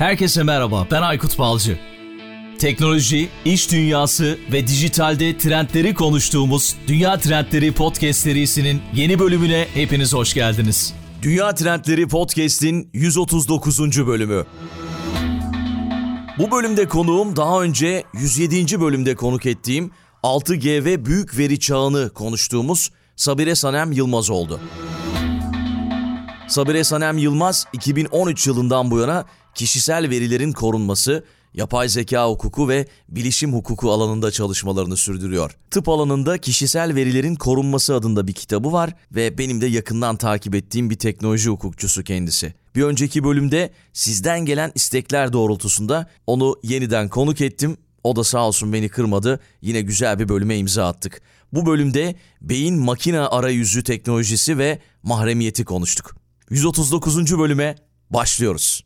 Herkese merhaba, ben Aykut Balcı. Teknoloji, iş dünyası ve dijitalde trendleri konuştuğumuz Dünya Trendleri Podcast serisinin yeni bölümüne hepiniz hoş geldiniz. Dünya Trendleri Podcast'in 139. bölümü. Bu bölümde konuğum daha önce 107. bölümde konuk ettiğim 6G ve büyük veri çağını konuştuğumuz Sabire Sanem Yılmaz oldu. Sabire Sanem Yılmaz 2013 yılından bu yana kişisel verilerin korunması, yapay zeka hukuku ve bilişim hukuku alanında çalışmalarını sürdürüyor. Tıp alanında kişisel verilerin korunması adında bir kitabı var ve benim de yakından takip ettiğim bir teknoloji hukukçusu kendisi. Bir önceki bölümde sizden gelen istekler doğrultusunda onu yeniden konuk ettim. O da sağ olsun beni kırmadı. Yine güzel bir bölüme imza attık. Bu bölümde beyin makine arayüzü teknolojisi ve mahremiyeti konuştuk. 139. bölüme başlıyoruz.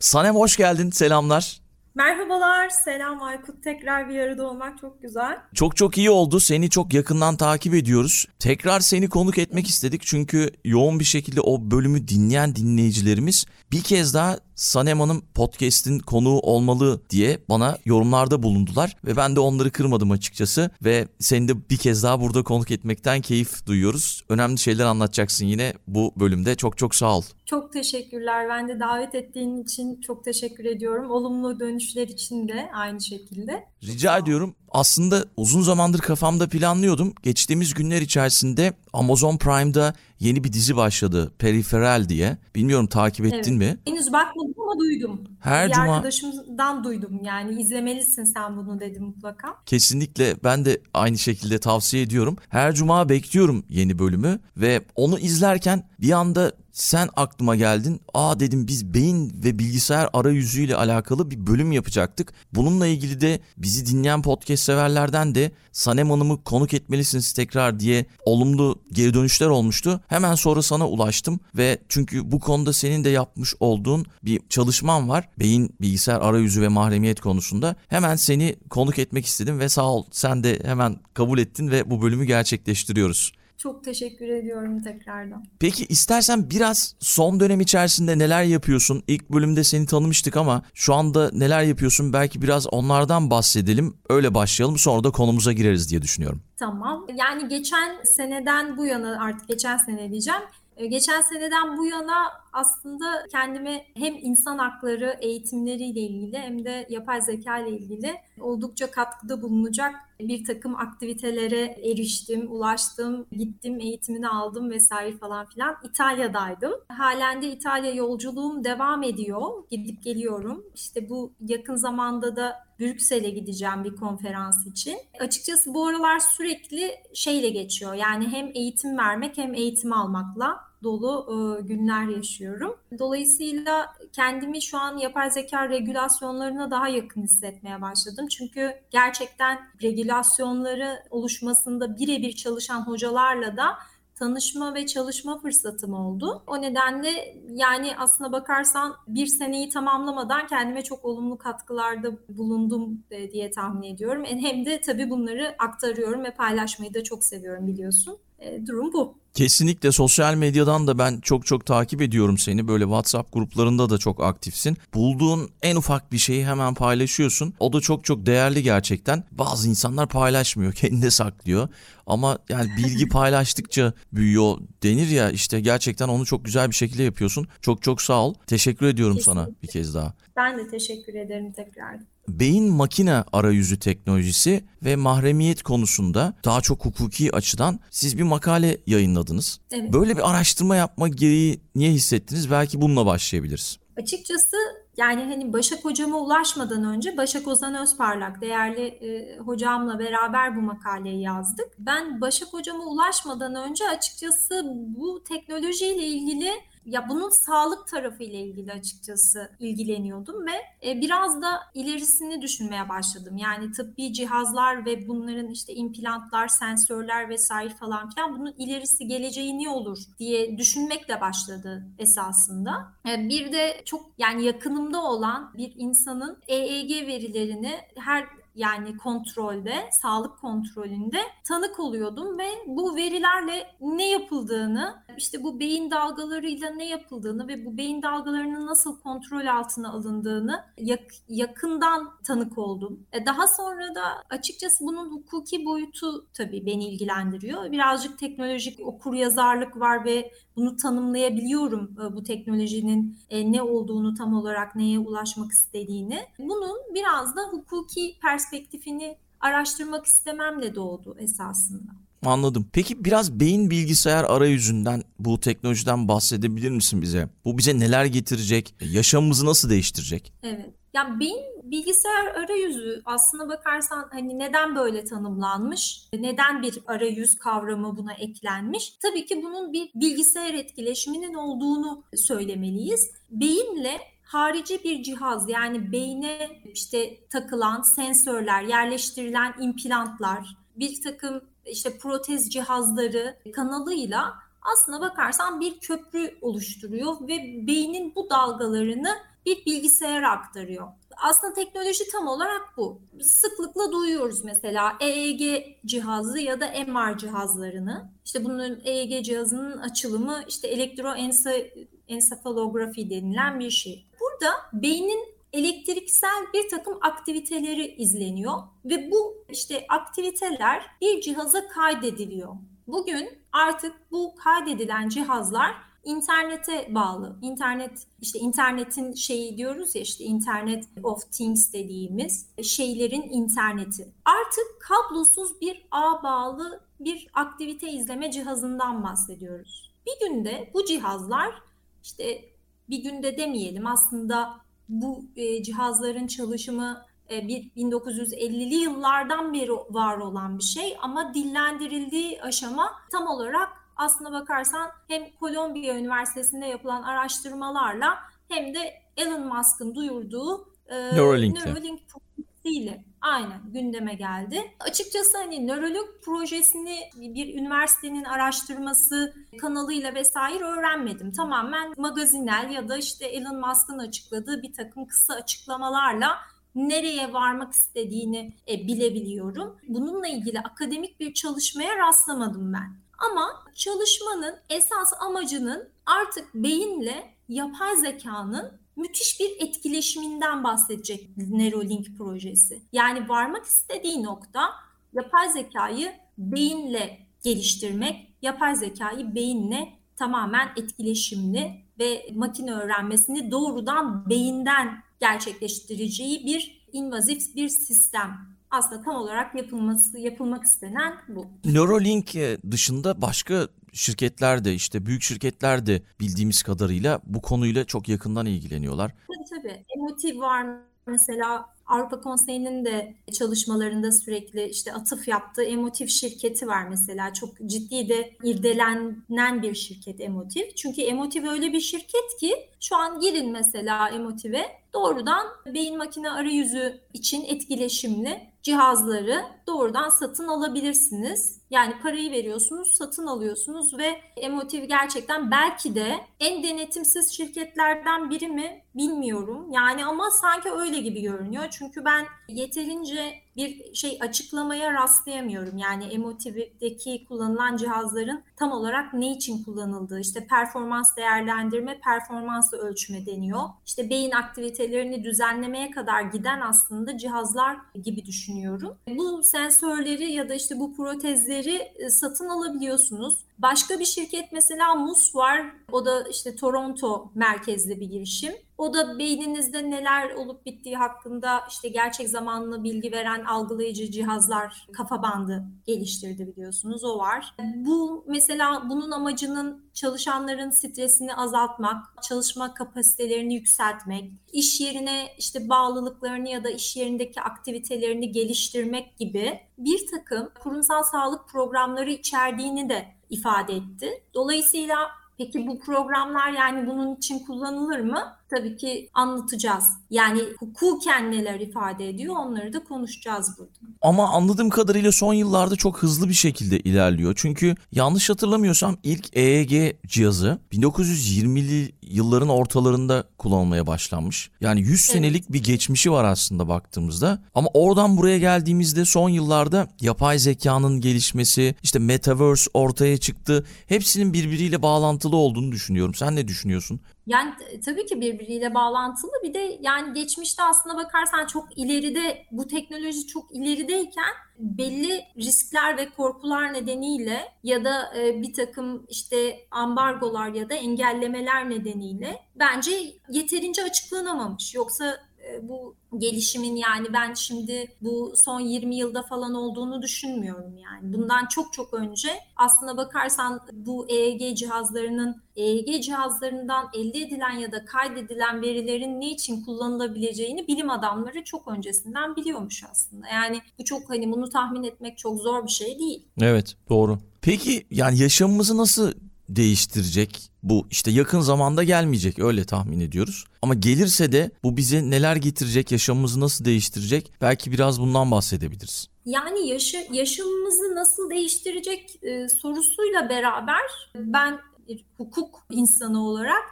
Sanem hoş geldin. Selamlar. Merhabalar, selam Aykut. Tekrar bir arada olmak çok güzel. Çok çok iyi oldu. Seni çok yakından takip ediyoruz. Tekrar seni konuk etmek istedik çünkü yoğun bir şekilde o bölümü dinleyen dinleyicilerimiz bir kez daha Sanem Hanım podcast'in konuğu olmalı diye bana yorumlarda bulundular ve ben de onları kırmadım açıkçası ve seni de bir kez daha burada konuk etmekten keyif duyuyoruz. Önemli şeyler anlatacaksın yine bu bölümde. Çok çok sağ ol. Çok teşekkürler. Ben de davet ettiğin için çok teşekkür ediyorum. Olumlu dönüşler için de aynı şekilde. Rica ediyorum. Aslında uzun zamandır kafamda planlıyordum. Geçtiğimiz günler içerisinde Amazon Prime'da yeni bir dizi başladı. Peripheral diye. Bilmiyorum takip ettin Evet. mi? Henüz bakmadım ama duydum. Her bir cuma arkadaşımdan duydum yani izlemelisin sen bunu dedi mutlaka. kesinlikle ben de aynı şekilde tavsiye ediyorum. Her cuma bekliyorum yeni bölümü ve onu izlerken bir anda sen aklıma geldin. Aa dedim biz beyin ve bilgisayar arayüzüyle alakalı bir bölüm yapacaktık. Bununla ilgili de bizi dinleyen podcast severlerden de Sanem Hanım'ı konuk etmelisiniz tekrar diye olumlu geri dönüşler olmuştu. Hemen sonra sana ulaştım ve çünkü bu konuda senin de yapmış olduğun bir çalışman var. Beyin, bilgisayar arayüzü ve mahremiyet konusunda. Hemen seni konuk etmek istedim ve sağ ol sen de hemen kabul ettin ve bu bölümü gerçekleştiriyoruz. Çok teşekkür ediyorum tekrardan. Peki istersen biraz son dönem içerisinde neler yapıyorsun? İlk bölümde seni tanımıştık ama şu anda neler yapıyorsun? Belki biraz onlardan bahsedelim. Öyle başlayalım sonra da konumuza gireriz diye düşünüyorum. Tamam. Yani geçen seneden bu yana artık geçen sene diyeceğim. Ee, Geçen seneden bu yana aslında kendime hem insan hakları eğitimleriyle ilgili hem de yapay zeka ile ilgili oldukça katkıda bulunacak bir takım aktivitelere eriştim, ulaştım, gittim, eğitimini aldım vesaire falan filan. İtalya'daydım. Halen de İtalya yolculuğum devam ediyor. Gidip geliyorum. İşte bu yakın zamanda da Brüksel'e gideceğim bir konferans için. Açıkçası bu aralar sürekli şeyle geçiyor. Yani hem eğitim vermek hem eğitim almakla dolu e, günler yaşıyorum. Dolayısıyla kendimi şu an yapay zeka regülasyonlarına daha yakın hissetmeye başladım. Çünkü gerçekten regülasyonları oluşmasında birebir çalışan hocalarla da tanışma ve çalışma fırsatım oldu. O nedenle yani aslına bakarsan bir seneyi tamamlamadan kendime çok olumlu katkılarda bulundum e, diye tahmin ediyorum. E, Hem de tabii bunları aktarıyorum ve paylaşmayı da çok seviyorum biliyorsun. E, Durum bu. Kesinlikle sosyal medyadan da ben çok çok takip ediyorum seni. Böyle WhatsApp gruplarında da çok aktifsin. Bulduğun en ufak bir şeyi hemen paylaşıyorsun. O da çok çok değerli gerçekten. Bazı insanlar paylaşmıyor, kendine saklıyor. Ama yani bilgi paylaştıkça büyüyor denir ya işte gerçekten onu çok güzel bir şekilde yapıyorsun. Çok çok sağ ol. Teşekkür ediyorum sana Kesinlikle. bir kez daha. Ben de teşekkür ederim tekrar. Beyin makine arayüzü teknolojisi ve mahremiyet konusunda daha çok hukuki açıdan siz bir makale yayınladınız. Evet. Böyle bir araştırma yapma gereği niye hissettiniz? Belki bununla başlayabiliriz. Açıkçası yani hani Başak hocama ulaşmadan önce Başak Ozan Özparlak değerli e, hocamla beraber bu makaleyi yazdık. Ben Başak hocama ulaşmadan önce açıkçası bu teknolojiyle ilgili ya bunun sağlık tarafı ile ilgili açıkçası ilgileniyordum ve e, biraz da ilerisini düşünmeye başladım. Yani tıbbi cihazlar ve bunların işte implantlar, sensörler vesaire falan filan bunun ilerisi geleceği ne olur diye düşünmekle başladı esasında. E, Bir de çok yani yakınımda olan bir insanın EEG verilerini her yani kontrolde, sağlık kontrolünde tanık oluyordum ve bu verilerle ne yapıldığını işte bu beyin dalgalarıyla ne yapıldığını ve bu beyin dalgalarının nasıl kontrol altına alındığını yak- yakından tanık oldum. E, daha sonra da açıkçası bunun hukuki boyutu tabii beni ilgilendiriyor. Birazcık teknolojik okur yazarlık var ve bunu tanımlayabiliyorum e, bu teknolojinin e, ne olduğunu tam olarak neye ulaşmak istediğini. Bunun biraz da hukuki perspektifini araştırmak istememle doğdu esasında. Anladım. Peki biraz beyin bilgisayar arayüzünden bu teknolojiden bahsedebilir misin bize? Bu bize neler getirecek? Yaşamımızı nasıl değiştirecek? Evet. Ya beyin bilgisayar arayüzü aslına bakarsan hani neden böyle tanımlanmış? Neden bir arayüz kavramı buna eklenmiş? Tabii ki bunun bir bilgisayar etkileşiminin olduğunu söylemeliyiz. Beyinle harici bir cihaz yani beyne işte takılan sensörler, yerleştirilen implantlar, bir takım işte protez cihazları kanalıyla aslına bakarsan bir köprü oluşturuyor ve beynin bu dalgalarını bir bilgisayara aktarıyor. Aslında teknoloji tam olarak bu. Sıklıkla duyuyoruz mesela EEG cihazı ya da MR cihazlarını. İşte bunun EEG cihazının açılımı işte elektroensefalografi denilen bir şey. Burada beynin elektriksel bir takım aktiviteleri izleniyor ve bu işte aktiviteler bir cihaza kaydediliyor. Bugün artık bu kaydedilen cihazlar internete bağlı. İnternet işte internetin şeyi diyoruz ya işte internet of things dediğimiz şeylerin interneti. Artık kablosuz bir ağ bağlı bir aktivite izleme cihazından bahsediyoruz. Bir günde bu cihazlar işte bir günde demeyelim aslında bu e, cihazların çalışımı e, bir 1950'li yıllardan beri var olan bir şey ama dillendirildiği aşama tam olarak aslına bakarsan hem Kolombiya Üniversitesi'nde yapılan araştırmalarla hem de Elon Musk'ın duyurduğu e, Neuralink'le. Neuralink projesiyle aynen gündeme geldi. Açıkçası hani Neuralink projesini bir üniversitenin araştırması kanalıyla vesaire öğrenmedim. Tamamen magazinel ya da işte Elon Musk'ın açıkladığı bir takım kısa açıklamalarla nereye varmak istediğini e, bilebiliyorum. Bununla ilgili akademik bir çalışmaya rastlamadım ben. Ama çalışmanın esas amacının artık beyinle yapay zekanın müthiş bir etkileşiminden bahsedecek Neuralink projesi. Yani varmak istediği nokta yapay zekayı beyinle geliştirmek, yapay zekayı beyinle tamamen etkileşimli ve makine öğrenmesini doğrudan beyinden gerçekleştireceği bir invazif bir sistem aslında tam olarak yapılması yapılmak istenen bu. Neuralink e, dışında başka şirketler de işte büyük şirketler de bildiğimiz kadarıyla bu konuyla çok yakından ilgileniyorlar. Tabii tabii. Emotiv var mesela Avrupa Konseyi'nin de çalışmalarında sürekli işte atıf yaptığı Emotiv şirketi var mesela. Çok ciddi de irdelenen bir şirket Emotiv. Çünkü Emotiv öyle bir şirket ki şu an girin mesela Emotiv'e doğrudan beyin makine arayüzü için etkileşimli cihazları doğrudan satın alabilirsiniz. Yani parayı veriyorsunuz, satın alıyorsunuz ve Emotiv gerçekten belki de en denetimsiz şirketlerden biri mi bilmiyorum. Yani ama sanki öyle gibi görünüyor. Çünkü ben yeterince bir şey açıklamaya rastlayamıyorum. Yani Emotiv'deki kullanılan cihazların tam olarak ne için kullanıldığı, işte performans değerlendirme, performansı ölçme deniyor. İşte beyin aktivitelerini düzenlemeye kadar giden aslında cihazlar gibi düşünüyorum. Bu sensörleri ya da işte bu protezleri e, satın alabiliyorsunuz. Başka bir şirket mesela MUS var. O da işte Toronto merkezli bir girişim. O da beyninizde neler olup bittiği hakkında işte gerçek zamanlı bilgi veren algılayıcı cihazlar, kafa bandı geliştirdi biliyorsunuz. O var. Bu mesela bunun amacının çalışanların stresini azaltmak, çalışma kapasitelerini yükseltmek, iş yerine işte bağlılıklarını ya da iş yerindeki aktivitelerini geliştirmek gibi bir takım kurumsal sağlık programları içerdiğini de ifade etti. Dolayısıyla peki bu programlar yani bunun için kullanılır mı? Tabii ki anlatacağız. Yani hukuken neler ifade ediyor onları da konuşacağız burada. Ama anladığım kadarıyla son yıllarda çok hızlı bir şekilde ilerliyor. Çünkü yanlış hatırlamıyorsam ilk EEG cihazı 1920'li yılların ortalarında kullanılmaya başlanmış. Yani 100 senelik bir geçmişi var aslında baktığımızda. Ama oradan buraya geldiğimizde son yıllarda yapay zekanın gelişmesi, işte metaverse ortaya çıktı. Hepsinin birbiriyle bağlantılı olduğunu düşünüyorum. Sen ne düşünüyorsun? Yani tabii ki birbiriyle bağlantılı. Bir de yani geçmişte aslında bakarsan çok ileride bu teknoloji çok ilerideyken belli riskler ve korkular nedeniyle ya da e, bir takım işte ambargolar ya da engellemeler nedeniyle bence yeterince açıklanamamış. Yoksa e, bu gelişimin yani ben şimdi bu son 20 yılda falan olduğunu düşünmüyorum yani. Bundan çok çok önce aslına bakarsan bu EEG cihazlarının EEG cihazlarından elde edilen ya da kaydedilen verilerin ne için kullanılabileceğini bilim adamları çok öncesinden biliyormuş aslında. Yani bu çok hani bunu tahmin etmek çok zor bir şey değil. Evet doğru. Peki yani yaşamımızı nasıl değiştirecek. Bu işte yakın zamanda gelmeyecek öyle tahmin ediyoruz. Ama gelirse de bu bize neler getirecek, yaşamımızı nasıl değiştirecek? Belki biraz bundan bahsedebiliriz. Yani yaşı, yaşamımızı nasıl değiştirecek e, sorusuyla beraber ben bir hukuk insanı olarak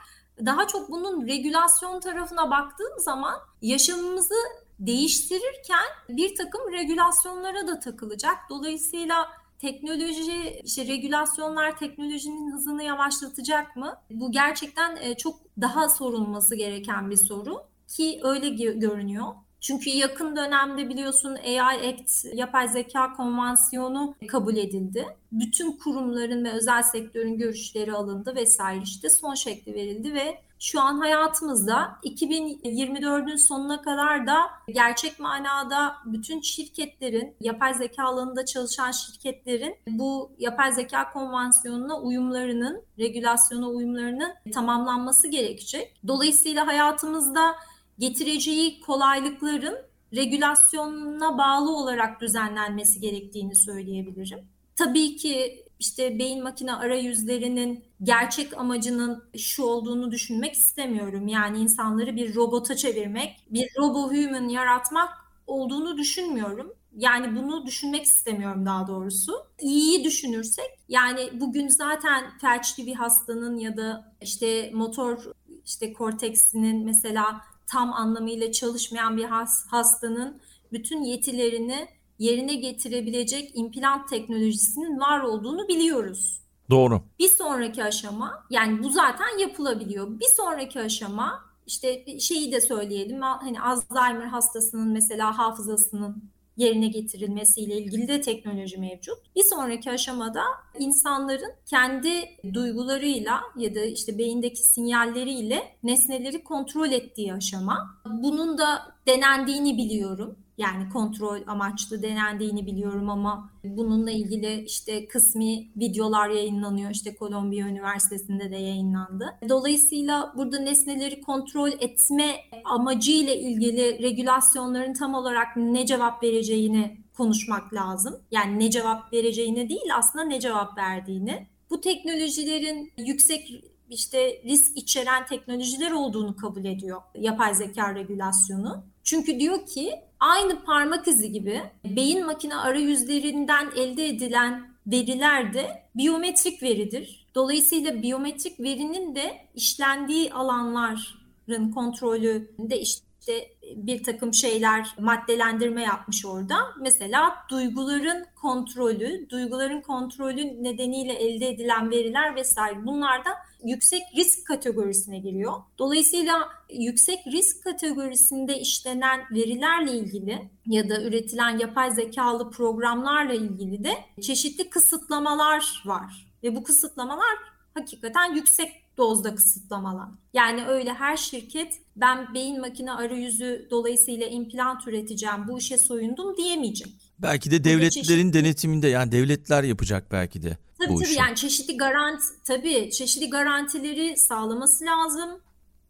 daha çok bunun regülasyon tarafına baktığım zaman yaşamımızı değiştirirken bir takım regülasyonlara da takılacak. Dolayısıyla teknoloji, işte regülasyonlar teknolojinin hızını yavaşlatacak mı? Bu gerçekten e, çok daha sorulması gereken bir soru ki öyle görünüyor. Çünkü yakın dönemde biliyorsun AI Act, yapay zeka konvansiyonu kabul edildi. Bütün kurumların ve özel sektörün görüşleri alındı vesaire işte son şekli verildi ve şu an hayatımızda 2024'ün sonuna kadar da gerçek manada bütün şirketlerin, yapay zeka alanında çalışan şirketlerin bu yapay zeka konvansiyonuna uyumlarının, regülasyona uyumlarının tamamlanması gerekecek. Dolayısıyla hayatımızda getireceği kolaylıkların regülasyonuna bağlı olarak düzenlenmesi gerektiğini söyleyebilirim. Tabii ki işte beyin makine arayüzlerinin gerçek amacının şu olduğunu düşünmek istemiyorum. Yani insanları bir robota çevirmek, bir robo human yaratmak olduğunu düşünmüyorum. Yani bunu düşünmek istemiyorum daha doğrusu. İyiyi düşünürsek yani bugün zaten felçli bir hastanın ya da işte motor işte korteksinin mesela tam anlamıyla çalışmayan bir hastanın bütün yetilerini yerine getirebilecek implant teknolojisinin var olduğunu biliyoruz. Doğru. Bir sonraki aşama yani bu zaten yapılabiliyor. Bir sonraki aşama işte şeyi de söyleyelim hani Alzheimer hastasının mesela hafızasının yerine getirilmesiyle ilgili de teknoloji mevcut. Bir sonraki aşamada insanların kendi duygularıyla ya da işte beyindeki sinyalleriyle nesneleri kontrol ettiği aşama. Bunun da denendiğini biliyorum. Yani kontrol amaçlı denendiğini biliyorum ama bununla ilgili işte kısmi videolar yayınlanıyor. İşte Kolombiya Üniversitesi'nde de yayınlandı. Dolayısıyla burada nesneleri kontrol etme amacıyla ilgili regülasyonların tam olarak ne cevap vereceğini konuşmak lazım. Yani ne cevap vereceğini değil aslında ne cevap verdiğini. Bu teknolojilerin yüksek işte risk içeren teknolojiler olduğunu kabul ediyor yapay zeka regülasyonu. Çünkü diyor ki aynı parmak izi gibi beyin makine arayüzlerinden elde edilen veriler de biyometrik veridir. Dolayısıyla biyometrik verinin de işlendiği alanların kontrolünde işte bir takım şeyler maddelendirme yapmış orada. Mesela duyguların kontrolü, duyguların kontrolü nedeniyle elde edilen veriler vesaire bunlar da yüksek risk kategorisine giriyor. Dolayısıyla yüksek risk kategorisinde işlenen verilerle ilgili ya da üretilen yapay zekalı programlarla ilgili de çeşitli kısıtlamalar var. Ve bu kısıtlamalar hakikaten yüksek dozda kısıtlamalar. Yani öyle her şirket ben beyin makine arayüzü dolayısıyla implant üreteceğim bu işe soyundum diyemeyecek. Belki de devletlerin çeşitli... denetiminde yani devletler yapacak belki de tabii, bu tabii, işi. Yani çeşitli garanti tabii çeşitli garantileri sağlaması lazım.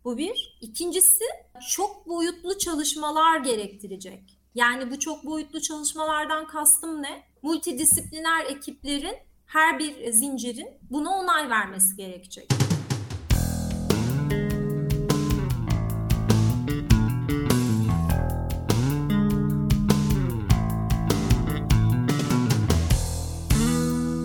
Bu bir. İkincisi çok boyutlu çalışmalar gerektirecek. Yani bu çok boyutlu çalışmalardan kastım ne? Multidisipliner ekiplerin her bir zincirin buna onay vermesi gerekecek.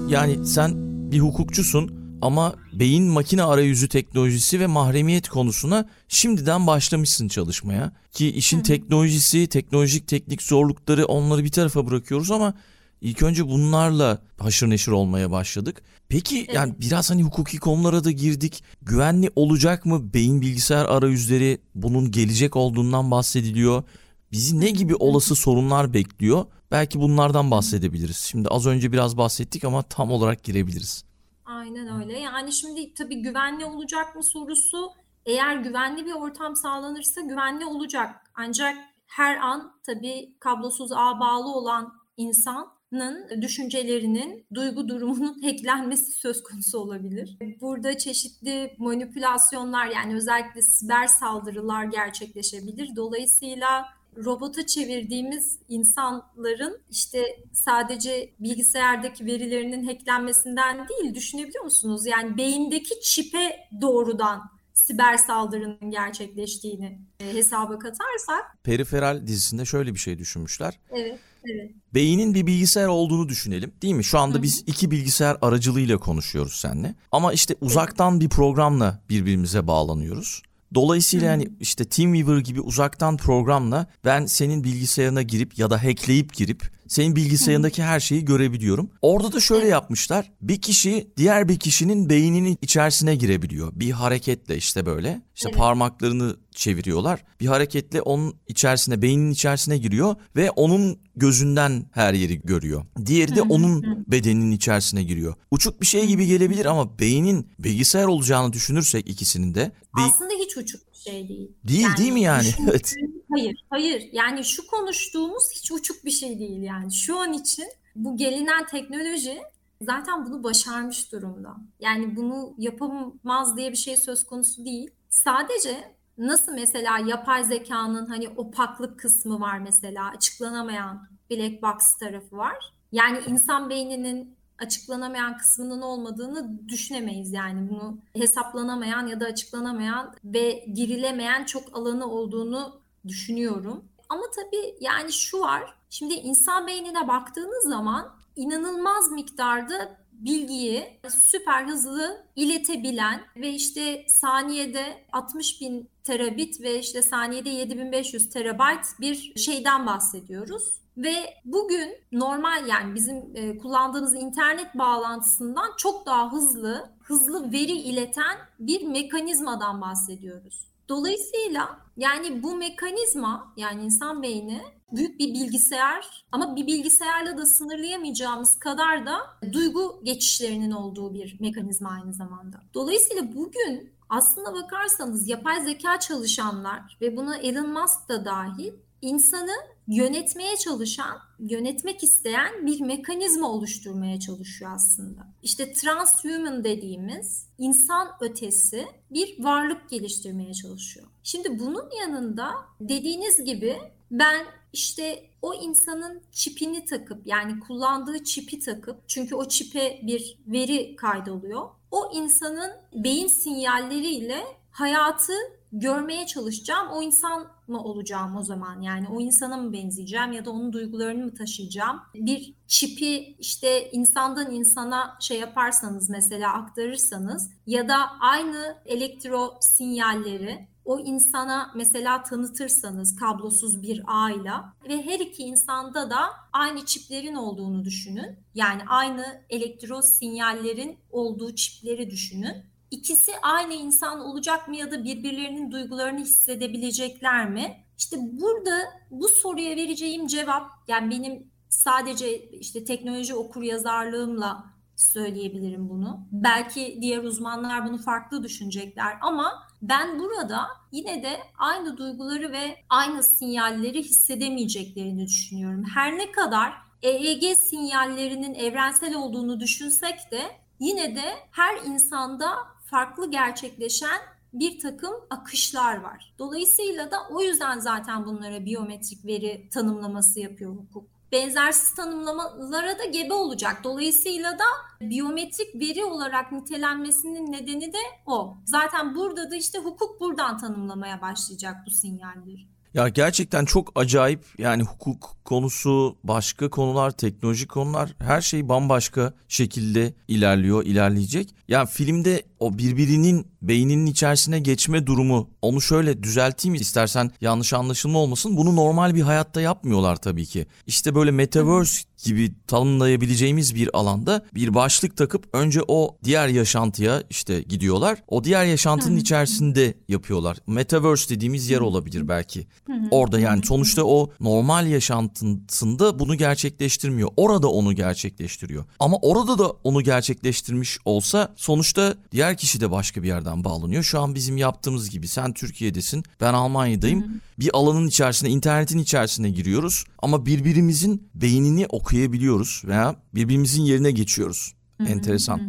Yani sen bir hukukçusun ama beyin makine arayüzü teknolojisi ve mahremiyet konusuna şimdiden başlamışsın çalışmaya. Ki işin teknolojisi, teknolojik teknik zorlukları onları bir tarafa bırakıyoruz ama ilk önce bunlarla haşır neşir olmaya başladık. Peki Evet. yani biraz hani hukuki konulara da girdik. Güvenli olacak mı beyin bilgisayar arayüzleri? Bunun gelecek olduğundan bahsediliyor. Bizi ne gibi olası sorunlar bekliyor? Belki bunlardan bahsedebiliriz. Şimdi az önce biraz bahsettik ama tam olarak girebiliriz. Aynen öyle. Yani şimdi tabii güvenli olacak mı sorusu eğer güvenli bir ortam sağlanırsa güvenli olacak. Ancak her an tabii kablosuz ağa bağlı olan insanın düşüncelerinin, duygu durumunun hacklenmesi söz konusu olabilir. Burada çeşitli manipülasyonlar yani özellikle siber saldırılar gerçekleşebilir. Dolayısıyla robota çevirdiğimiz insanların işte sadece bilgisayardaki verilerinin hacklenmesinden değil düşünebiliyor musunuz? Yani beyindeki çipe doğrudan siber saldırının gerçekleştiğini e, hesaba katarsak Periferal dizisinde şöyle bir şey düşünmüşler. evet evet Beynin bir bilgisayar olduğunu düşünelim. Değil mi? Şu anda biz iki bilgisayar aracılığıyla konuşuyoruz seninle. Ama işte uzaktan bir programla birbirimize bağlanıyoruz. Dolayısıyla Hı yani işte TeamViewer gibi uzaktan programla ben senin bilgisayarına girip ya da hackleyip girip senin bilgisayarındaki her şeyi görebiliyorum. Orada da şöyle yapmışlar. Bir kişi diğer bir kişinin beyninin içerisine girebiliyor. Bir hareketle işte böyle. İşte Evet. parmaklarını çeviriyorlar. Bir hareketle onun içerisine, beynin içerisine giriyor ve onun gözünden her yeri görüyor. Diğeri de onun bedeninin içerisine giriyor. Uçuk bir şey gibi gelebilir ama beynin bilgisayar olacağını düşünürsek ikisinin de be- aslında hiç uçuk bir şey değil. değil değil mi yani? Evet. Hayır, hayır. Yani şu konuştuğumuz hiç uçuk bir şey değil yani. Şu an için bu gelinen teknoloji zaten bunu başarmış durumda. Yani bunu yapamaz diye bir şey söz konusu değil. Sadece nasıl mesela yapay zekanın hani opaklık kısmı var mesela açıklanamayan black box tarafı var. Yani insan beyninin açıklanamayan kısmının olmadığını düşünemeyiz yani bunu hesaplanamayan ya da açıklanamayan ve girilemeyen çok alanı olduğunu düşünüyorum. Ama tabii yani şu var. Şimdi insan beynine baktığınız zaman inanılmaz miktarda bilgiyi süper hızlı iletebilen ve işte saniyede 60 bin terabit ve işte saniyede 7500 terabayt bir şeyden bahsediyoruz. Ve bugün normal yani bizim e, kullandığımız internet bağlantısından çok daha hızlı, hızlı veri ileten bir mekanizmadan bahsediyoruz. Dolayısıyla yani bu mekanizma yani insan beyni büyük bir bilgisayar ama bir bilgisayarla da sınırlayamayacağımız kadar da duygu geçişlerinin olduğu bir mekanizma aynı zamanda. Dolayısıyla bugün aslında bakarsanız yapay zeka çalışanlar ve buna Elon Musk da dahil insanı yönetmeye çalışan, yönetmek isteyen bir mekanizma oluşturmaya çalışıyor aslında. İşte transhuman dediğimiz insan ötesi bir varlık geliştirmeye çalışıyor. Şimdi bunun yanında dediğiniz gibi ben işte o insanın çipini takıp yani kullandığı çipi takıp çünkü o çipe bir veri kaydoluyor. O insanın beyin sinyalleriyle hayatı görmeye çalışacağım. O insan mı olacağım o zaman? Yani o insana mı benzeyeceğim ya da onun duygularını mı taşıyacağım? Bir çipi işte insandan insana şey yaparsanız mesela aktarırsanız ya da aynı elektro sinyalleri o insana mesela tanıtırsanız kablosuz bir ağıyla ve her iki insanda da aynı çiplerin olduğunu düşünün. Yani aynı elektro sinyallerin olduğu çipleri düşünün. İkisi aynı insan olacak mı ya da birbirlerinin duygularını hissedebilecekler mi? İşte burada bu soruya vereceğim cevap yani benim sadece işte teknoloji okur yazarlığımla söyleyebilirim bunu. Belki diğer uzmanlar bunu farklı düşünecekler ama ben burada yine de aynı duyguları ve aynı sinyalleri hissedemeyeceklerini düşünüyorum. Her ne kadar EEG sinyallerinin evrensel olduğunu düşünsek de yine de her insanda farklı gerçekleşen bir takım akışlar var. Dolayısıyla da o yüzden zaten bunlara biyometrik veri tanımlaması yapıyor hukuk. Benzersiz tanımlamalara da gebe olacak. Dolayısıyla da biyometrik veri olarak nitelenmesinin nedeni de o. Zaten burada da işte hukuk buradan tanımlamaya başlayacak bu sinyalleri. Ya gerçekten çok acayip yani hukuk konusu, başka konular, teknolojik konular her şey bambaşka şekilde ilerliyor, ilerleyecek. Ya filmde o birbirinin beyninin içerisine geçme durumu onu şöyle düzelteyim istersen yanlış anlaşılma olmasın. Bunu normal bir hayatta yapmıyorlar tabii ki. İşte böyle metaverse gibi tanımlayabileceğimiz bir alanda bir başlık takıp önce o diğer yaşantıya işte gidiyorlar. O diğer yaşantının içerisinde yapıyorlar. Metaverse dediğimiz yer olabilir belki. Orada yani sonuçta o normal yaşantısında bunu gerçekleştirmiyor. Orada onu gerçekleştiriyor. Ama orada da onu gerçekleştirmiş olsa sonuçta diğer kişi de başka bir yerden bağlanıyor. Şu an bizim yaptığımız gibi sen Türkiye'desin, ben Almanya'dayım. Bir alanın içerisine, internetin içerisine giriyoruz ama birbirimizin beynini okuyabiliyoruz veya birbirimizin yerine geçiyoruz. Enteresan.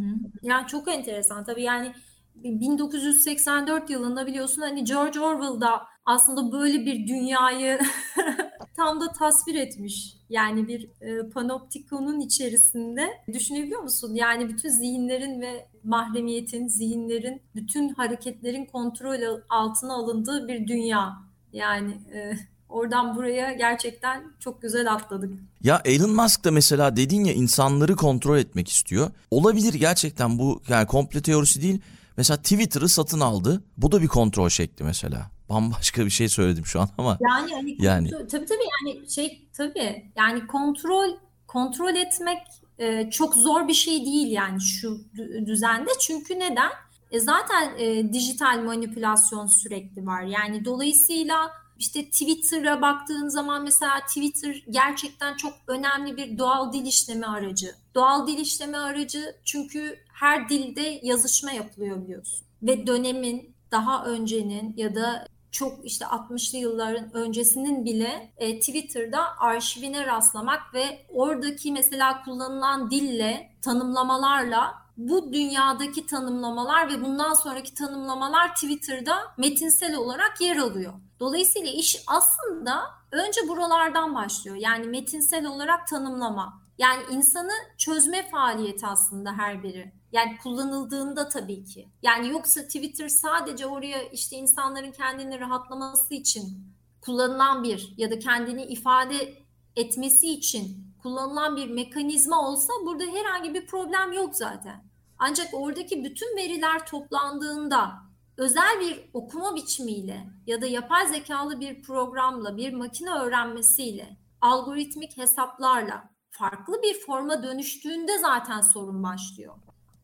Yani çok enteresan tabii yani 1984 yılında biliyorsun hani George Orwell'da aslında böyle bir dünyayı tam da tasvir etmiş. Yani bir e, panoptikonun içerisinde düşünebiliyor musun? Yani bütün zihinlerin ve mahremiyetin, zihinlerin, bütün hareketlerin kontrol altına alındığı bir dünya. Yani e, oradan buraya gerçekten çok güzel atladık. Ya Elon Musk da mesela dedin ya insanları kontrol etmek istiyor. Olabilir gerçekten bu yani komple teorisi değil. Mesela Twitter'ı satın aldı. Bu da bir kontrol şekli mesela. Bambaşka bir şey söyledim şu an ama. Yani hani Yani. kontrol- tabii tabii yani şey tabii yani kontrol kontrol etmek e, çok zor bir şey değil yani şu dü- düzende. Çünkü neden? E, zaten e, dijital manipülasyon sürekli var. Yani dolayısıyla işte Twitter'a baktığın zaman mesela Twitter gerçekten çok önemli bir doğal dil işleme aracı. Doğal dil işleme aracı çünkü her dilde yazışma yapılıyor biliyorsun. Ve dönemin daha öncenin ya da çok işte 60'lı yılların öncesinin bile e, Twitter'da arşivine rastlamak ve oradaki mesela kullanılan dille, tanımlamalarla bu dünyadaki tanımlamalar ve bundan sonraki tanımlamalar Twitter'da metinsel olarak yer alıyor. Dolayısıyla iş aslında önce buralardan başlıyor. Yani metinsel olarak tanımlama. Yani insanı çözme faaliyeti aslında her biri. Yani kullanıldığında tabii ki. Yani yoksa Twitter sadece oraya işte insanların kendini rahatlaması için kullanılan bir ya da kendini ifade etmesi için kullanılan bir mekanizma olsa burada herhangi bir problem yok zaten. Ancak oradaki bütün veriler toplandığında özel bir okuma biçimiyle ya da yapay zekalı bir programla, bir makine öğrenmesiyle, algoritmik hesaplarla farklı bir forma dönüştüğünde zaten sorun başlıyor.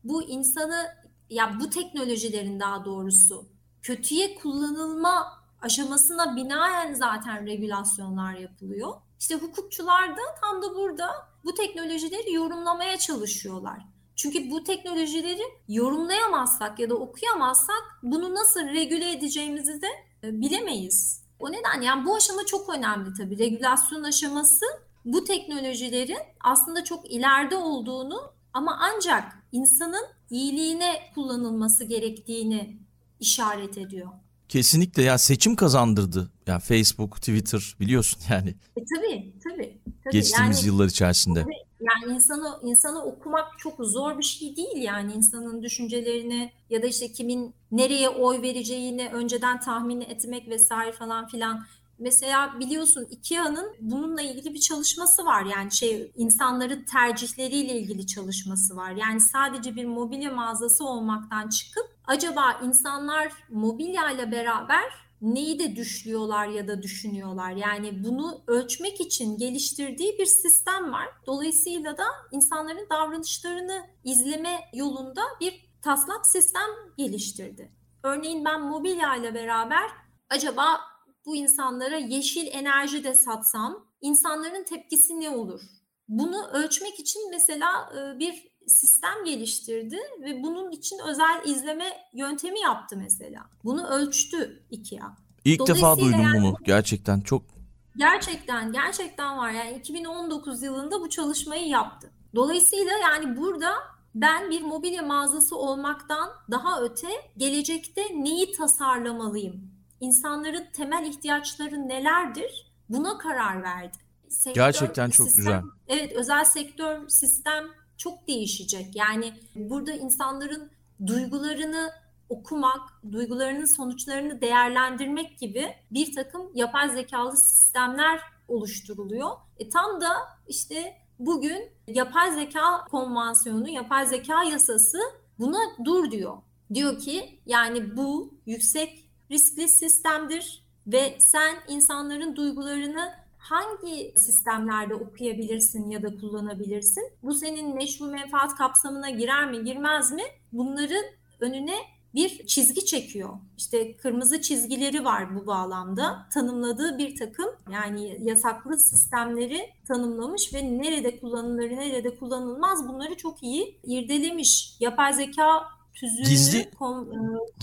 Bu insanı ya bu teknolojilerin daha doğrusu kötüye kullanılma aşamasına binaen zaten regülasyonlar yapılıyor. İşte hukukçular da tam da burada bu teknolojileri yorumlamaya çalışıyorlar. Çünkü bu teknolojileri yorumlayamazsak ya da okuyamazsak bunu nasıl regüle edeceğimizi de e, bilemeyiz. O neden yani bu aşama çok önemli tabii. Regülasyon aşaması bu teknolojilerin aslında çok ileride olduğunu ama ancak insanın iyiliğine kullanılması gerektiğini işaret ediyor. Kesinlikle ya seçim kazandırdı. Ya Facebook, Twitter biliyorsun yani E tabii tabii. tabii. geçtiğimiz yani, yıllar içerisinde. Yani insanı insanı okumak çok zor bir şey değil yani insanın düşüncelerini ya da işte kimin nereye oy vereceğini önceden tahmin etmek vesaire falan filan. Mesela biliyorsun IKEA'nın bununla ilgili bir çalışması var. Yani şey insanların tercihleriyle ilgili çalışması var. Yani sadece bir mobilya mağazası olmaktan çıkıp acaba insanlar mobilya ile beraber neyi de düşlüyorlar ya da düşünüyorlar. Yani bunu ölçmek için geliştirdiği bir sistem var. Dolayısıyla da insanların davranışlarını izleme yolunda bir taslak sistem geliştirdi. Örneğin ben mobilya ile beraber acaba bu insanlara yeşil enerji de satsam insanların tepkisi ne olur? Bunu ölçmek için mesela e, bir sistem geliştirdi ve bunun için özel izleme yöntemi yaptı mesela. Bunu ölçtü IKEA. İlk defa duydum yani- bunu. Gerçekten çok Gerçekten gerçekten var. Yani 2019 yılında bu çalışmayı yaptı. Dolayısıyla yani burada ben bir mobilya mağazası olmaktan daha öte gelecekte neyi tasarlamalıyım? İnsanların temel ihtiyaçları nelerdir? Buna karar verdi. Sektör, Gerçekten çok sistem- güzel. Evet, özel sektör sistem çok değişecek. Yani burada insanların duygularını okumak, duygularının sonuçlarını değerlendirmek gibi bir takım yapay zekalı sistemler oluşturuluyor. E tam da işte bugün yapay zeka konvansiyonu, yapay zeka yasası buna dur diyor. Diyor ki yani bu yüksek riskli sistemdir ve sen insanların duygularını hangi sistemlerde okuyabilirsin ya da kullanabilirsin? Bu senin meşru menfaat kapsamına girer mi, girmez mi? Bunların önüne bir çizgi çekiyor. İşte kırmızı çizgileri var bu bağlamda. Tanımladığı bir takım yani yasaklı sistemleri tanımlamış ve nerede kullanılır, nerede kullanılmaz bunları çok iyi irdelemiş. Yapay zeka tüzüğünü Gizli- kom, e,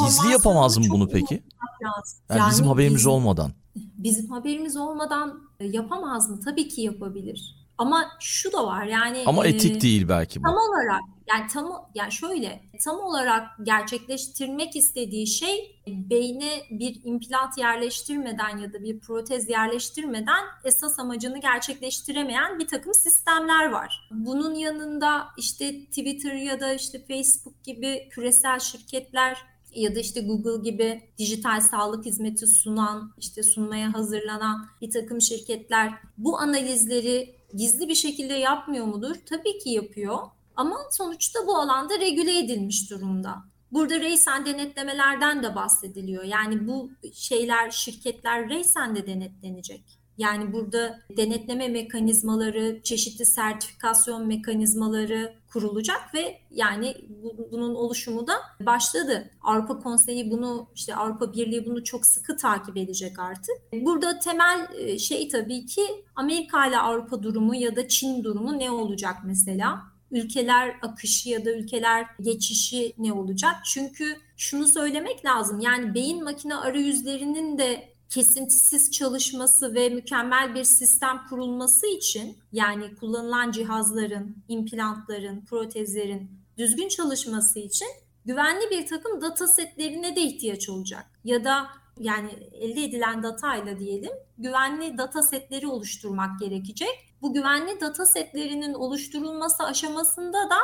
Gizli yapamaz mı bunu peki? lazım. Yani bizim Yani haberimiz gizli- olmadan. Bizim haberimiz olmadan e, yapamaz mı? Tabii ki yapabilir. Ama şu da var yani Ama e, etik değil belki bu. Tam olarak yani tam yani şöyle tam olarak gerçekleştirmek istediği şey beyne bir implant yerleştirmeden ya da bir protez yerleştirmeden esas amacını gerçekleştiremeyen bir takım sistemler var. Bunun yanında işte Twitter ya da işte Facebook gibi küresel şirketler ya da işte Google gibi dijital sağlık hizmeti sunan, işte sunmaya hazırlanan bir takım şirketler bu analizleri gizli bir şekilde yapmıyor mudur? Tabii ki yapıyor. Ama sonuçta bu alanda regüle edilmiş durumda. Burada reysen denetlemelerden de bahsediliyor. Yani bu şeyler, şirketler reysen de denetlenecek. Yani burada denetleme mekanizmaları, çeşitli sertifikasyon mekanizmaları kurulacak ve yani bu- bunun oluşumu da başladı. Avrupa Konseyi bunu işte Avrupa Birliği bunu çok sıkı takip edecek artık. Burada temel e, şey tabii ki Amerika ile Avrupa durumu ya da Çin durumu ne olacak mesela? Ülkeler akışı ya da ülkeler geçişi ne olacak? Çünkü şunu söylemek lazım. Yani beyin makine arayüzlerinin de kesintisiz çalışması ve mükemmel bir sistem kurulması için yani kullanılan cihazların, implantların, protezlerin düzgün çalışması için güvenli bir takım data setlerine de ihtiyaç olacak. Ya da yani elde edilen datayla diyelim güvenli data setleri oluşturmak gerekecek. Bu güvenli data setlerinin oluşturulması aşamasında da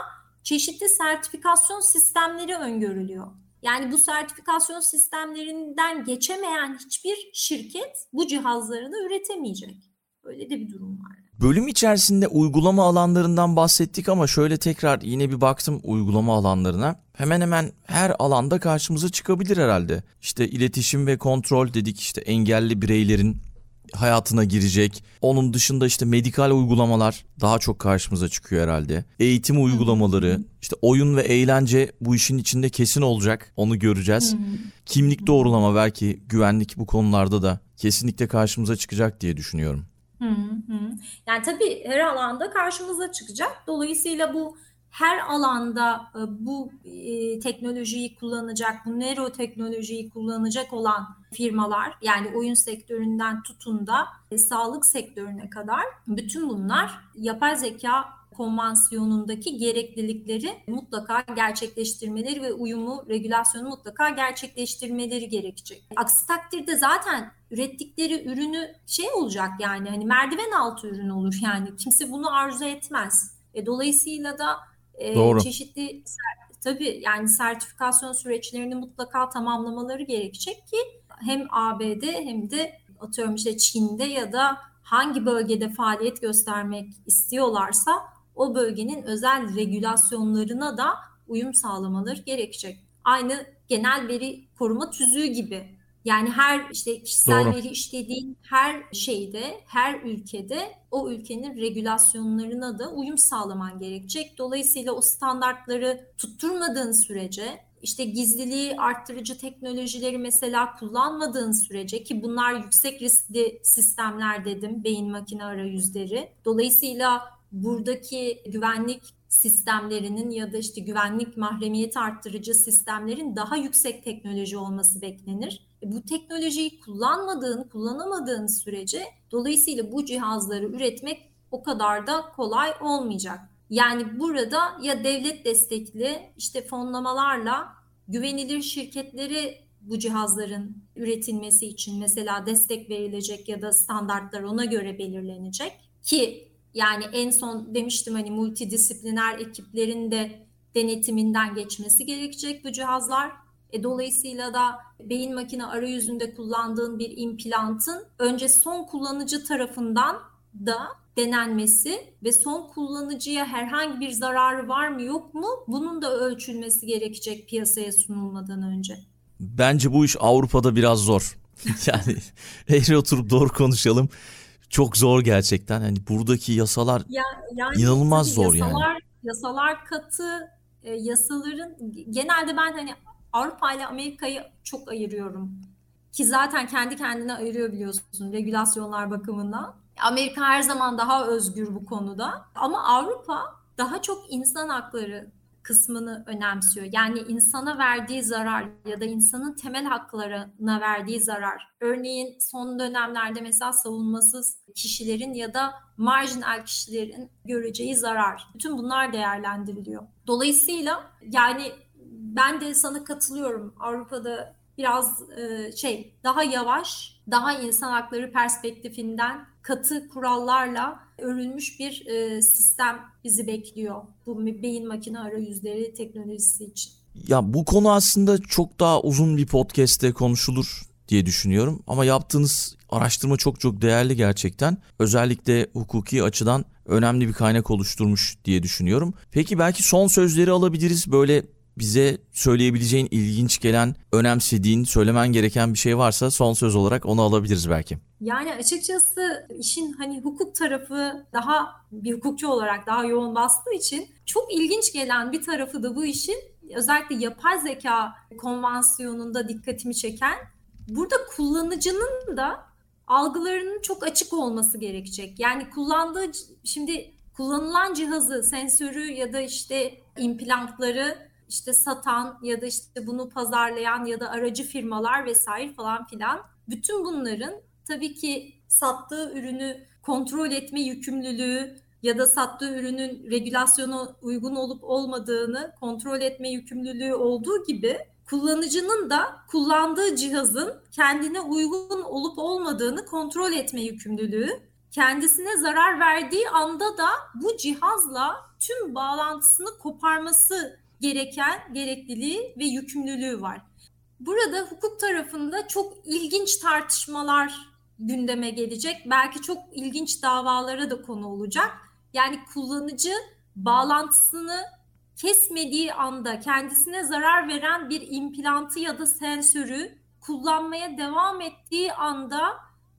çeşitli sertifikasyon sistemleri öngörülüyor. Yani bu sertifikasyon sistemlerinden geçemeyen hiçbir şirket bu cihazları da üretemeyecek. Öyle de bir durum var. Bölüm içerisinde uygulama alanlarından bahsettik ama şöyle tekrar yine bir baktım uygulama alanlarına. Hemen hemen her alanda karşımıza çıkabilir herhalde. İşte iletişim ve kontrol dedik işte engelli bireylerin hayatına girecek. Onun dışında işte medikal uygulamalar daha çok karşımıza çıkıyor herhalde. Eğitim uygulamaları, işte oyun ve eğlence bu işin içinde kesin olacak. Onu göreceğiz. Kimlik doğrulama belki güvenlik bu konularda da kesinlikle karşımıza çıkacak diye düşünüyorum. Yani tabii her alanda karşımıza çıkacak. Dolayısıyla bu her alanda e, bu e, teknolojiyi kullanacak, bu nero teknolojiyi kullanacak olan firmalar yani oyun sektöründen tutun da e, sağlık sektörüne kadar bütün bunlar yapay zeka konvansiyonundaki gereklilikleri mutlaka gerçekleştirmeleri ve uyumu, regülasyonu mutlaka gerçekleştirmeleri gerekecek. Aksi takdirde zaten ürettikleri ürünü şey olacak yani hani merdiven altı ürün olur yani kimse bunu arzu etmez. E, dolayısıyla da e, Doğru. çeşitli tabii yani sertifikasyon süreçlerini mutlaka tamamlamaları gerekecek ki hem ABD hem de atıyorum işte Çin'de ya da hangi bölgede faaliyet göstermek istiyorlarsa o bölgenin özel regülasyonlarına da uyum sağlamaları gerekecek. Aynı genel veri koruma tüzüğü gibi. Yani her işte kişisel Doğru. veri işlediğin her şeyde, her ülkede o ülkenin regülasyonlarına da uyum sağlaman gerekecek. Dolayısıyla o standartları tutturmadığın sürece işte gizliliği arttırıcı teknolojileri mesela kullanmadığın sürece ki bunlar yüksek riskli sistemler dedim beyin makine arayüzleri. Dolayısıyla buradaki güvenlik sistemlerinin ya da işte güvenlik mahremiyet arttırıcı sistemlerin daha yüksek teknoloji olması beklenir. E, Bu teknolojiyi kullanmadığın, kullanamadığın sürece dolayısıyla bu cihazları üretmek o kadar da kolay olmayacak. Yani burada ya devlet destekli işte fonlamalarla güvenilir şirketlere bu cihazların üretilmesi için mesela destek verilecek ya da standartlar ona göre belirlenecek ki yani en son demiştim hani multidisipliner ekiplerin de denetiminden geçmesi gerekecek bu cihazlar. E, dolayısıyla da beyin makine arayüzünde kullandığın bir implantın önce son kullanıcı tarafından da denenmesi ve son kullanıcıya herhangi bir zararı var mı yok mu bunun da ölçülmesi gerekecek piyasaya sunulmadan önce. Bence bu iş Avrupa'da biraz zor. yani eğri oturup doğru konuşalım. Çok zor gerçekten. Hani buradaki yasalar ya, yani inanılmaz zor yasalar, yani. Yasalar katı, e, yasaların genelde ben hani Avrupa ile Amerika'yı çok ayırıyorum. Ki zaten kendi kendine ayırıyor biliyorsun regülasyonlar bakımından. Amerika her zaman daha özgür bu konuda. Ama Avrupa daha çok insan hakları kısmını önemsiyor. Yani insana verdiği zarar ya da insanın temel haklarına verdiği zarar. Örneğin son dönemlerde mesela savunmasız kişilerin ya da marjinal kişilerin göreceği zarar. Bütün bunlar değerlendiriliyor. Dolayısıyla yani ben de sana katılıyorum. Avrupa'da biraz e, şey daha yavaş, daha insan hakları perspektifinden katı kurallarla örülmüş bir e, sistem bizi bekliyor. Bu beyin makine arayüzleri teknolojisi için. Ya bu konu aslında çok daha uzun bir podcast'te konuşulur diye düşünüyorum. Ama yaptığınız araştırma çok çok değerli gerçekten. Özellikle hukuki açıdan önemli bir kaynak oluşturmuş diye düşünüyorum. Peki belki son sözleri alabiliriz. Böyle bize söyleyebileceğin ilginç gelen, önemsediğin, söylemen gereken bir şey varsa son söz olarak onu alabiliriz belki. Yani açıkçası işin hani hukuk tarafı daha bir hukukçu olarak daha yoğun bastığı için çok ilginç gelen bir tarafı da bu işin özellikle yapay zeka konvansiyonunda dikkatimi çeken burada kullanıcının da algılarının çok açık olması gerekecek. Yani kullandığı şimdi kullanılan cihazı, sensörü ya da işte implantları işte satan ya da işte bunu pazarlayan ya da aracı firmalar vesaire falan filan. Bütün bunların tabii ki sattığı ürünü kontrol etme yükümlülüğü ya da sattığı ürünün regülasyona uygun olup olmadığını kontrol etme yükümlülüğü olduğu gibi kullanıcının da kullandığı cihazın kendine uygun olup olmadığını kontrol etme yükümlülüğü kendisine zarar verdiği anda da bu cihazla tüm bağlantısını koparması gereken gerekliliği ve yükümlülüğü var. Burada hukuk tarafında çok ilginç tartışmalar gündeme gelecek. Belki çok ilginç davalara da konu olacak. Yani kullanıcı bağlantısını kesmediği anda kendisine zarar veren bir implantı ya da sensörü kullanmaya devam ettiği anda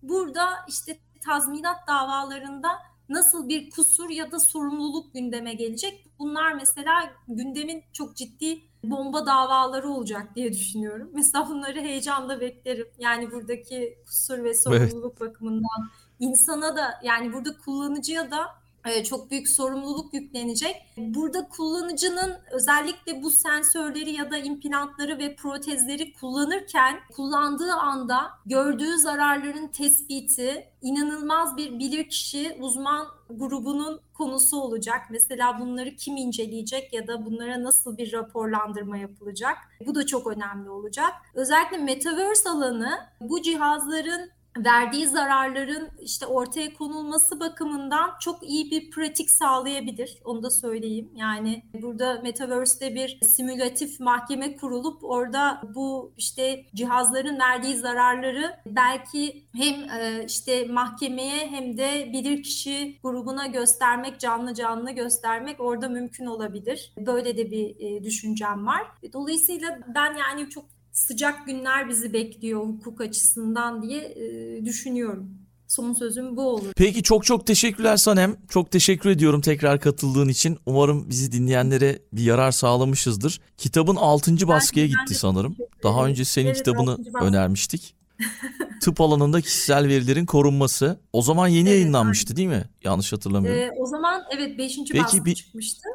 burada işte tazminat davalarında nasıl bir kusur ya da sorumluluk gündeme gelecek? Bunlar mesela gündemin çok ciddi bomba davaları olacak diye düşünüyorum. Mesela bunları heyecanla beklerim. Yani buradaki kusur ve sorumluluk evet. bakımından insana da yani burada kullanıcıya da çok büyük sorumluluk yüklenecek. Burada kullanıcının özellikle bu sensörleri ya da implantları ve protezleri kullanırken kullandığı anda gördüğü zararların tespiti inanılmaz bir bilirkişi uzman grubunun konusu olacak. Mesela bunları kim inceleyecek ya da bunlara nasıl bir raporlandırma yapılacak? Bu da çok önemli olacak. Özellikle metaverse alanı bu cihazların verdiği zararların işte ortaya konulması bakımından çok iyi bir pratik sağlayabilir. Onu da söyleyeyim. Yani burada Metaverse'de bir simülatif mahkeme kurulup orada bu işte cihazların verdiği zararları belki hem e, işte mahkemeye hem de bilirkişi grubuna göstermek, canlı canlı göstermek orada mümkün olabilir. Böyle de bir e, düşüncem var. Dolayısıyla ben yani çok sıcak günler bizi bekliyor hukuk açısından diye e, düşünüyorum. Son sözüm bu olur. Peki çok çok teşekkürler Sanem. Çok teşekkür ediyorum tekrar katıldığın için. Umarım bizi dinleyenlere bir yarar sağlamışızdır. Kitabın 6. baskıya ben, gitti ben sanırım. Daha önce senin evet, kitabını önermiştik. Tıp alanında kişisel verilerin korunması. O zaman yeni evet, yayınlanmıştı değil mi? Yanlış hatırlamıyorum. Ee, o zaman evet 5. baskı bir... çıkmıştı.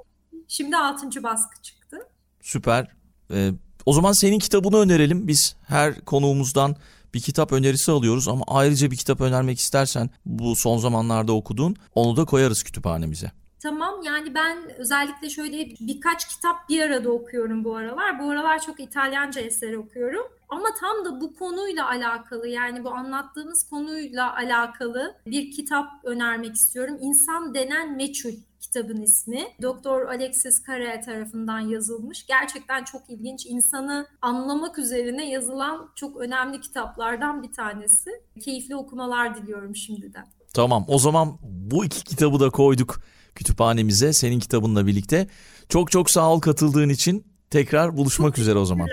Şimdi 6. baskı çıktı. Süper. Ee, o zaman senin kitabını önerelim. Biz her konuğumuzdan bir kitap önerisi alıyoruz ama ayrıca bir kitap önermek istersen bu son zamanlarda okuduğun onu da koyarız kütüphanemize. Tamam yani ben özellikle şöyle birkaç kitap bir arada okuyorum bu aralar. Bu aralar çok İtalyanca eser okuyorum. Ama tam da bu konuyla alakalı yani bu anlattığımız konuyla alakalı bir kitap önermek istiyorum. İnsan Denen Meçhul kitabın ismi. Doktor Alexis Carrel tarafından yazılmış. Gerçekten çok ilginç. İnsanı anlamak üzerine yazılan çok önemli kitaplardan bir tanesi. Keyifli okumalar diliyorum şimdiden. Tamam o zaman bu iki kitabı da koyduk kütüphanemize senin kitabınla birlikte. Çok çok sağ ol katıldığın için. Tekrar buluşmak Çok üzere o zaman.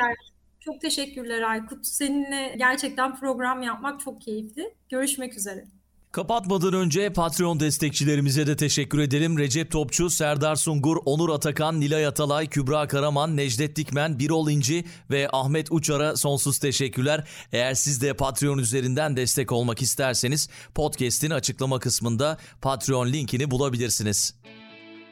Çok teşekkürler Aykut. Seninle gerçekten program yapmak çok keyifli. Görüşmek üzere. Kapatmadan önce Patreon destekçilerimize de teşekkür edelim. Recep Topçu, Serdar Sungur, Onur Atakan, Nilay Atalay, Kübra Karaman, Necdet Dikmen, Birol İnci ve Ahmet Uçar'a sonsuz teşekkürler. Eğer siz de Patreon üzerinden destek olmak isterseniz podcast'in açıklama kısmında Patreon linkini bulabilirsiniz.